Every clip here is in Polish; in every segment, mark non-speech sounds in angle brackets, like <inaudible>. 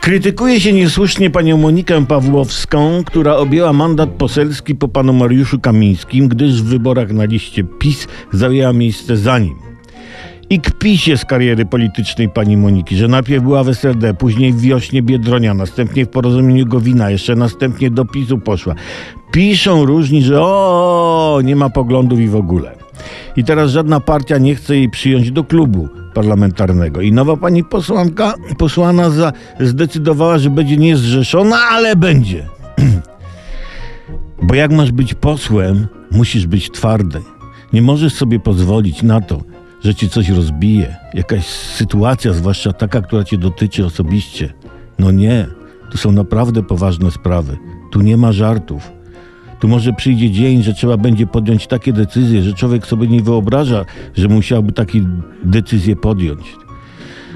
Krytykuje się niesłusznie panią Monikę Pawłowską, która objęła mandat poselski po panu Mariuszu Kamińskim, gdyż w wyborach na liście PiS zajęła miejsce za nim. I kpi się z kariery politycznej pani Moniki, że najpierw była w SRD, później w Wiośnie Biedronia, następnie w Porozumieniu Gowina, jeszcze następnie do PiSu poszła. Piszą różni, że o, nie ma poglądów i w ogóle. I teraz żadna partia nie chce jej przyjąć do klubu parlamentarnego. I nowa pani posłanka, posłana za, zdecydowała, że będzie niezrzeszona, ale będzie. <clears throat> Bo jak masz być posłem, musisz być twardy. Nie możesz sobie pozwolić na to, że ci coś rozbije. Jakaś sytuacja, zwłaszcza taka, która cię dotyczy osobiście. No nie, tu są naprawdę poważne sprawy. Tu nie ma żartów. Tu może przyjdzie dzień, że trzeba będzie podjąć takie decyzje, że człowiek sobie nie wyobraża, że musiałby takie decyzje podjąć.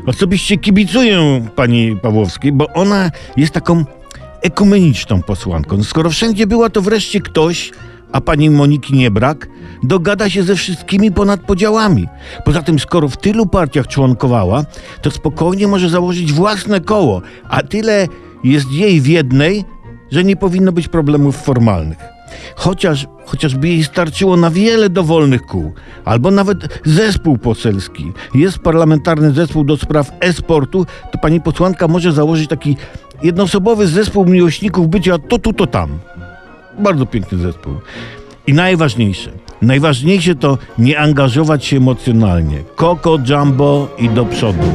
Osobiście kibicuję pani Pawłowskiej, bo ona jest taką ekumeniczną posłanką. Skoro wszędzie była, to wreszcie ktoś, a pani Moniki nie brak, dogada się ze wszystkimi ponad podziałami. Poza tym, skoro w tylu partiach członkowała, to spokojnie może założyć własne koło, a tyle jest jej w jednej, że nie powinno być problemów formalnych. Chociaż, chociażby jej starczyło na wiele dowolnych kół, albo nawet zespół poselski. Jest parlamentarny zespół do spraw e-sportu, to pani posłanka może założyć taki jednoosobowy zespół miłośników bycia to tu, to tam. Bardzo piękny zespół. I najważniejsze, najważniejsze to nie angażować się emocjonalnie. Koko, jumbo i do przodu.